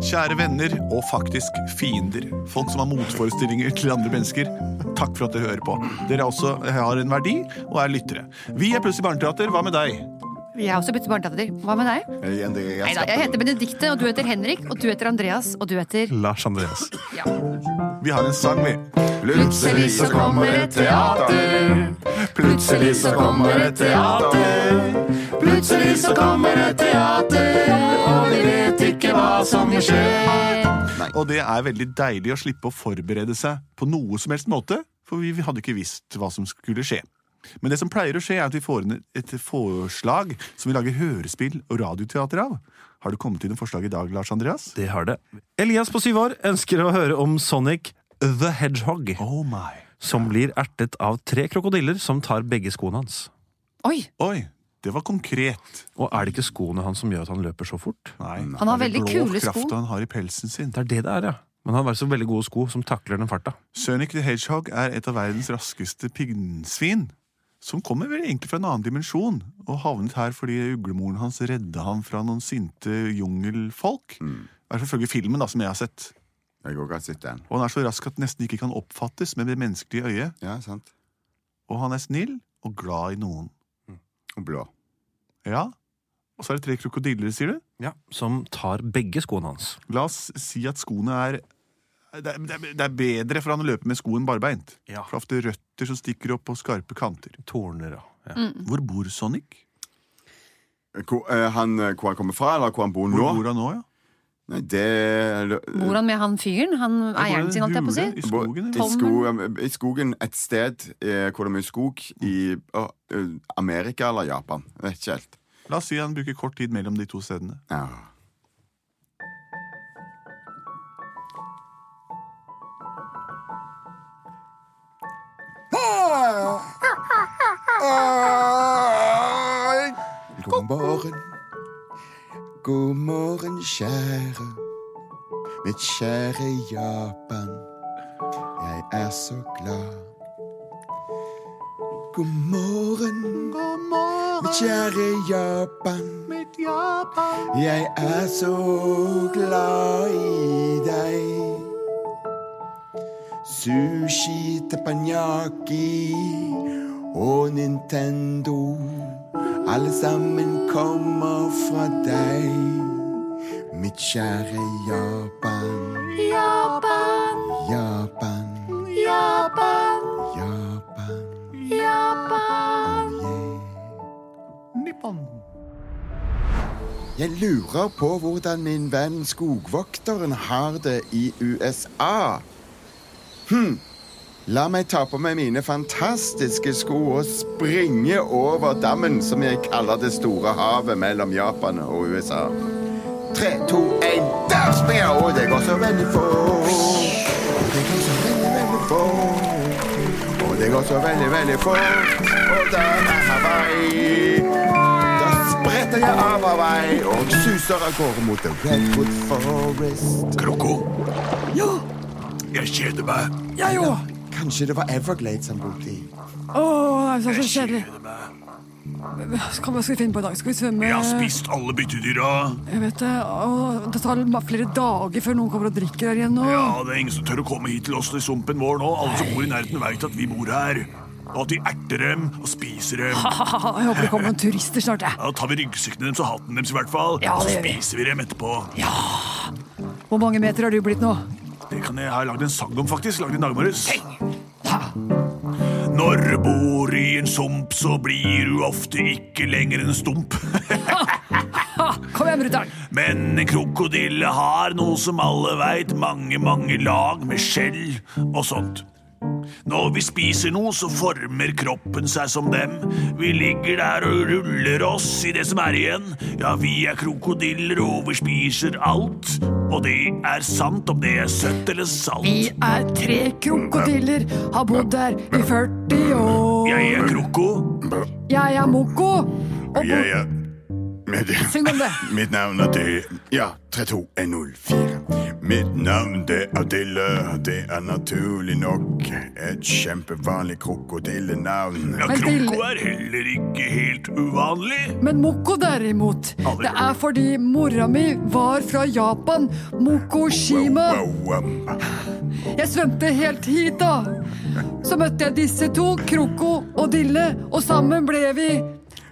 Kjære venner og faktisk fiender, folk som har motforestillinger til andre mennesker. Takk for at dere hører på. Dere også har en verdi og er lyttere. Vi er Plutselig barneteater. Hva med deg? Jeg har også byttet barnedatter. Hva med deg? Neida, jeg heter Benedikte, og du heter Henrik, og du heter Andreas, og du heter Lars Andreas. ja. Vi har en sang, vi. Plutselig så kommer et teater. Plutselig så kommer et teater. Plutselig så kommer et teater, og vi vet ikke hva som vil skje. Og det er veldig deilig å slippe å forberede seg på noe som helst måte, for vi hadde ikke visst hva som skulle skje. Men det som pleier å skje, er at vi får inn et forslag som vi lager hørespill og radioteater av. Har det kommet inn et forslag i dag, Lars Andreas? Det har det. Elias på syv år ønsker å høre om Sonic the Hedgehog, Oh my. som blir ertet av tre krokodiller som tar begge skoene hans. Oi, Oi, det var konkret. Og er det ikke skoene hans som gjør at han løper så fort? Nei, Han har veldig kule sko. han har i pelsen sin. Det er det det er, ja. Men han har så veldig gode sko som takler den farta. Sonic the Hedgehog er et av verdens raskeste pinnsvin. Som kommer vel egentlig fra en annen dimensjon, og havnet her fordi uglemoren hans redda ham fra noen sinte jungelfolk. I hvert fall ifølge filmen da, som jeg har sett. Jeg òg har sett den. Og han er så rask at den nesten ikke kan oppfattes med det menneskelige øyet. Ja, sant. Og han er snill og glad i noen. Og blå. Ja. Og så er det tre krokodiller, sier du? Ja, Som tar begge skoene hans. La oss si at skoene er det er, det er- det er bedre for han å løpe med skoen barbeint. Ja. For ofte røtter som stikker opp på skarpe kanter. Torner ja. Mm. Hvor bor Sonic? Hvor, eh, han, eh, hvor han kommer fra, eller hvor han bor Hvor nå? bor han nå, ja? Nei, det Bor han med han fyren? Han er eieren sin, holdt jeg på å si? I skogen, I, skogen, I skogen et sted eh, hvor det er mye skog, i å, eh, Amerika eller Japan. Jeg vet ikke helt. La oss si han bruker kort tid mellom de to stedene. Ja. Kjære. Mitt kjære Japan. Jeg er så glad. God morgen, mitt kjære Japan. Jeg er så glad i deg. Sushi, teppanyaki og Nintendo. Alle sammen kommer fra deg, mitt kjære Japan. Japan, Japan, Japan, Japan. Japan. Nippon. Jeg lurer på hvordan min venn skogvokteren har det i USA. Hm. La meg ta på meg mine fantastiske sko og springe over dammen som jeg kaller det store havet mellom Japan og USA. Tre, to, én, der springer jeg! Og det går så veldig fort. Og det går så veldig, veldig fort. Og det går så veldig, veldig fort. Og der er Hawaii. Da spretter jeg av Hawaii og suser av gårde mot The Redwood Forest. Kroko. Jeg kjeder meg. Jeg òg. Kanskje det var Everglades han bodde i. Å, det er så kjedelig. Skal, hva skal vi finne på i dag? Skal vi svømme? Jeg har spist alle byttedyra. Jeg vet det. Og det tar flere dager før noen kommer og drikker her igjen nå. Ja, det er ingen som tør å komme hit til oss i sumpen vår nå. Alle som bor i nærheten, veit at vi bor her. Og at de erter dem og spiser dem. Haha, Jeg håper det kommer noen turister snart. jeg. Da tar vi ryggsekkene deres og hatten deres i hvert fall. Ja, så det vi. spiser vi dem etterpå. Ja. Hvor mange meter har du blitt nå? Det kan jeg ha lagd en sang om, faktisk. Lagd en dag morges. Når du bor i en sump, så blir du ofte ikke lenger en stump. Kom igjen, brutter'n. Men en krokodille har noe som alle veit, mange, mange lag med skjell og sånt. Når vi spiser noe, så former kroppen seg som dem. Vi ligger der og ruller oss i det som er igjen. Ja, vi er krokodiller, og vi spiser alt. Og det er sant om det er søtt eller salt. Vi er tre krokodiller, har bodd her i 40 år. Jeg er kroko. Jeg er Moko. Og. Jeg er Syng om det. Mitt navn er det Ja, 32104. Mitt navn det er Dille. Det er naturlig nok et kjempevanlig krokodillenavn. Ja, Men kroko er heller ikke helt uvanlig. Men Moko derimot, Aldri. det er fordi mora mi var fra Japan. Mokoshima. Wow, wow, wow. Jeg svømte helt hit, da. Så møtte jeg disse to, Kroko og Dille, og sammen ble vi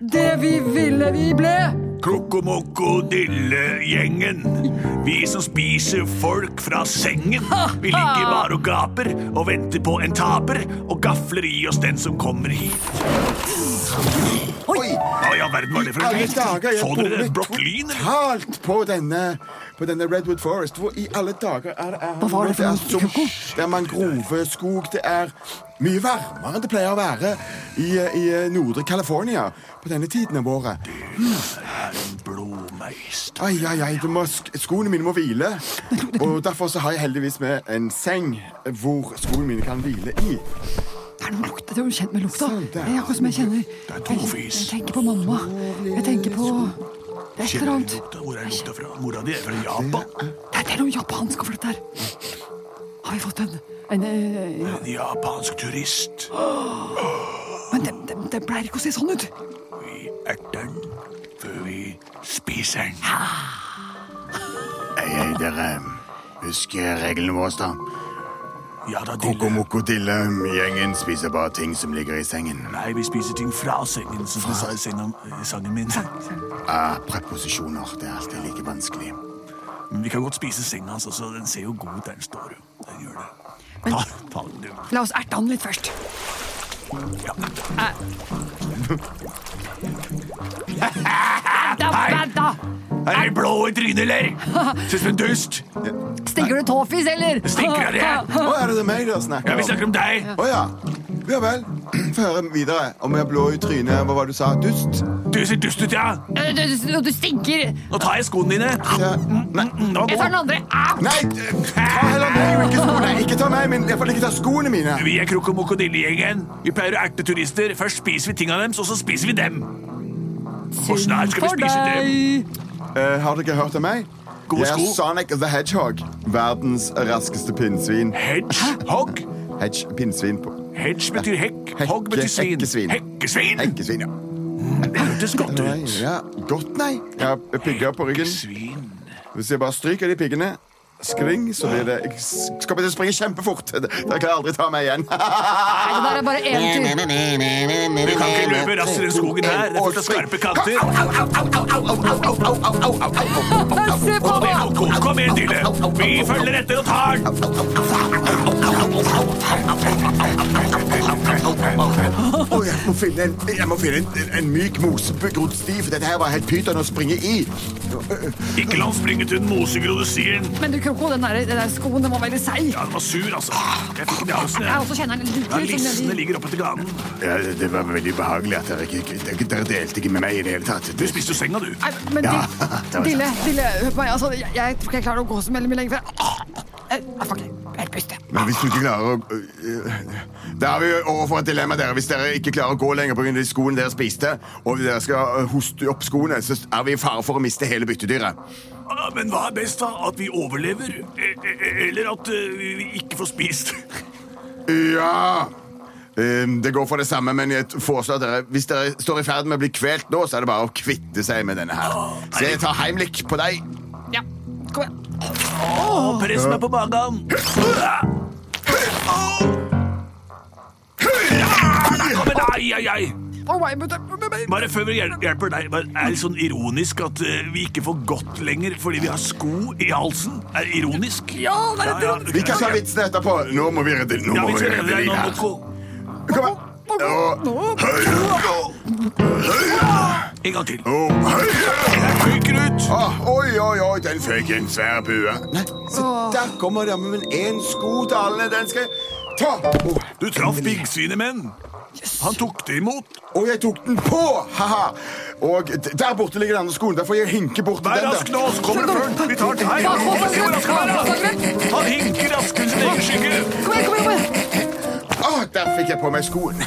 det vi ville vi ble. Krokomoko-dille-gjengen. Vi som spiser folk fra sengen. Vi ligger bare og gaper og venter på en taper og gafler i oss den som kommer hit. Oi! Hva i all verden var det for en lyd? Så dere eller? totalt på denne, på denne Redwood Forest. Hvor i alle dager er det er, Hva var det for er noe, som-? Det er mangroveskog. Det er mye varmere enn det pleier å være i, i nordre California på denne tiden av året. En blåmeist. Ai, ai, ai, du må, skoene mine må hvile. Og derfor så har jeg heldigvis med en seng hvor skoene mine kan hvile i. Det er noe lukt, det er kjent med lukta. Det Det er- akkurat som jeg kjenner. er Jeg, jeg tenker på mamma. Jeg tenker på et eller annet. Hvor er lukta fra? Mora di er fra Japan. Det er noe japansk over dette her. Har vi fått en, en eh. En japansk turist. Men det, det, det pleier ikke å se sånn ut. Vi erter den før vi spiser den. Hei, hei, dere. Husker reglene våre, da? Ja da, Dille. Kokomokodille-gjengen spiser bare ting som ligger i sengen. Nei, vi spiser ting fra sengen, som du sa i sengen, sangen min. Ah, preposisjoner. Det er alltid like vanskelig. Men vi kan godt spise senga hans også. Den ser jo god ut der den står. jo. Den gjør det. Ta, ta den, du. La oss erte han litt først. Ja. Vent, vent, da! Er du blå i trynet, eller? Ser ut som en dust. Stinker du tåfis, eller? Stinker av det. Å, er det meg dere snakker Ja, vi snakker om deg. Å ja. Ja vel. Få høre videre. Om jeg er blå i trynet, hva var det du sa? Dust? Du ser dust ut, ja. Eh, Du, du, du stinker. Nå tar jeg skoene dine. Ja. Nei, Mm, Det var Jeg tar den andre. Au! nei ta heller meg og ikke skoene. Ikke ta meg, men iallfall ikke ta skoene mine. Vi er krokomokodillegjengen. Vi pleier å erte turister. Først spiser vi tingene deres, og så spiser vi dem. Og snart skal vi For spise dem. deg. Eh, har dere hørt om meg? Gode er sko. Sonic the Hedgehog. Verdens raskeste pinnsvin. Hedgehog? Hedge, pinnsvin på Hedge betyr hekk. Hogg betyr svin. hekkesvin. Hekkesvin. Hekkesvin, ja. Det hørtes godt ut. ja. Godt, nei. Jeg har pigger på ryggen. Hekkesvin. Hvis jeg bare stryker de piggene, skring, så blir det Jeg skal bare springe kjempefort. Dere klarer aldri ta meg igjen. Nei, det der er bare én tur. Du kan ikke løpe raskere enn skogen her. Det er fullt av skarpe kanter. Se på Kom meg! igjen, Håkon. Kom igjen, Dille. Vi følger etter og tar den. Jeg må finne en, jeg må finne en, en myk mosegrodd sti, for dette her var helt pyton å springe i. Ikke la han springe til den mosegrodde stien. Men du, Kroko, den der, den der skoen den var veldig seig. Ja, den var sur, altså. Jeg fikk den i halsen. Jeg jeg. også kjenner den Ja, lissene ligger oppetter til ganen. Ja, det, var veldig ubehagelig at dere ikke dere, dere delte ikke med meg i det hele tatt. Du spiste jo senga, du. Nei, men Ja, Dille, Dille, hør på meg. Altså, jeg, jeg tror ikke jeg klarer å gå så veldig mye lenger. For jeg, jeg får ikke helt puste. Men hvis du ikke klarer å øh, Da er vi overfor et dilemma, dere. Hvis dere ikke klarer å gå lenger pga. de skoene dere spiste, og dere skal øh, hoste opp skoene, så er vi i fare for å miste hele byttedyret. Ja, Men hva er best, da? At vi overlever? E- e- Eller at eh, vi ikke får spist? Ja Ehm, Det går for det samme, men jeg foreslår dere Hvis dere står i ferd med å bli kvelt nå, så er det bare å kvitte seg med denne her. Så jeg tar heimlik på deg. Ja, kom igjen. Å, press meg på magen. Igjen, ai, ai, ai. Bare før vi hjel- hjelper deg, bare er det sånn ironisk at eh, vi ikke får gått lenger fordi vi har sko i halsen? Er det ironisk? Ja, det er ironisk. Vi kan ta vitsen etterpå. Nå må vi redde, nå Ja, må vi vi skal redde redde deg nå, her. Moko. Kom igjen. Og En gang til. Den fyker ut. Ah, Oi, oi, oi, den fikk en svær bue. Nei, se der kommer det med en sko til alle. Den skal jeg Ta! Oh. Du traff piggsvinet, menn. Han tok det imot. og jeg tok den på! Ha-ha! Og der borte ligger den andre skoen. Der får jeg hinke bort til Vær den. rask nå, så kommer det før. Vi tar den her. Han er, hinker raskere enn sin egen skygge. Kom igjen, kom igjen! kom der fikk jeg på meg skoen.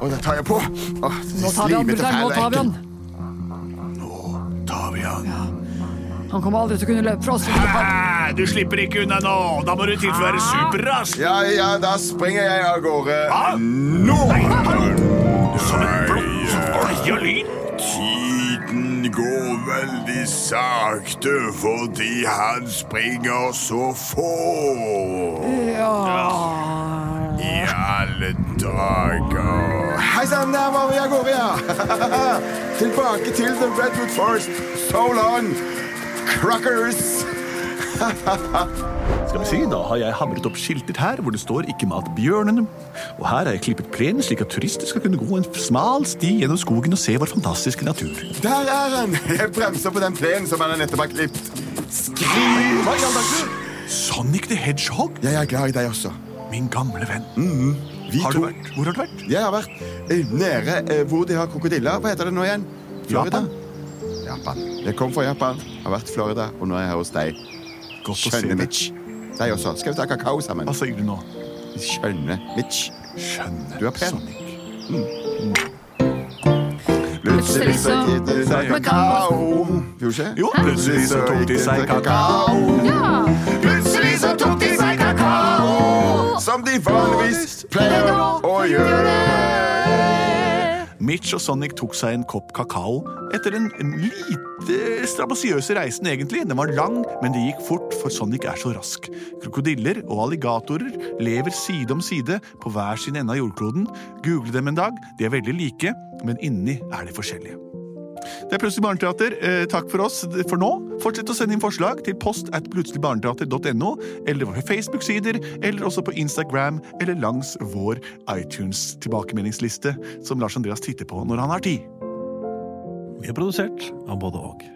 Og den tar jeg på. Åh, Nå tar vi han, brutter'n. Nå tar vi han. Nå Tar vi han. Han kommer aldri til å kunne løpe fra oss. Hæ, du slipper ikke unna nå. Da må du tilføre superrask. Ja, ja, da springer jeg av gårde. Hva? Nå! Som en blått som lyn. Tiden går veldig sakte fordi han springer så få. I alle dager. Sann, der var vi av gårde, ja. Tilbake til The Redwood Forest. So long, crackers. Skal vi si, Da har jeg hamret opp skilter her hvor det står 'Ikke mat bjørnene'. Og her har jeg klippet plenen slik at turister skal kunne gå en smal sti gjennom skogen og se vår fantastiske natur. Der er han. Jeg bremser på den plenen som han nettopp har klippet. Skriv! Sonic the Hedgehog? Jeg er glad i deg også. Min gamle venn. Vi Har du to- vært? Hvor har du vært? Jeg har vært eh, nede eh, hvor de har krokodiller. Hva heter det nå igjen? Florida? Japan. Japan. Jeg kom fra Japan, har vært i Florida, og nå er jeg her hos deg. Godt å se Skjønne. Mitch. Deg også. Skal vi ta kakao sammen? Hva sier du nå? Skjønne Mitch. Skjønne Du er pen. Mm. Plutselig så tok de seg kakao. Gjorde ikke? Jo, plutselig så tok de seg kakao. Plutselig så tok de seg kakao. Som de vanligvis pleier å gjøre. Mitch og Sonic tok seg en kopp kakao etter den lite strabasiøse reisen, egentlig. Den var lang, men det gikk fort, for Sonic er så rask. Krokodiller og alligatorer lever side om side på hver sin ende av jordkloden. Google dem en dag. De er veldig like, men inni er de forskjellige. Det er Plutselig barneteater. Eh, takk for oss for nå. Fortsett å sende inn forslag til post at plutseligbarneteater.no, eller våre Facebook-sider, eller også på Instagram, eller langs vår iTunes-tilbakemeldingsliste, som Lars Andreas titter på når han har tid. Vi er produsert av både og.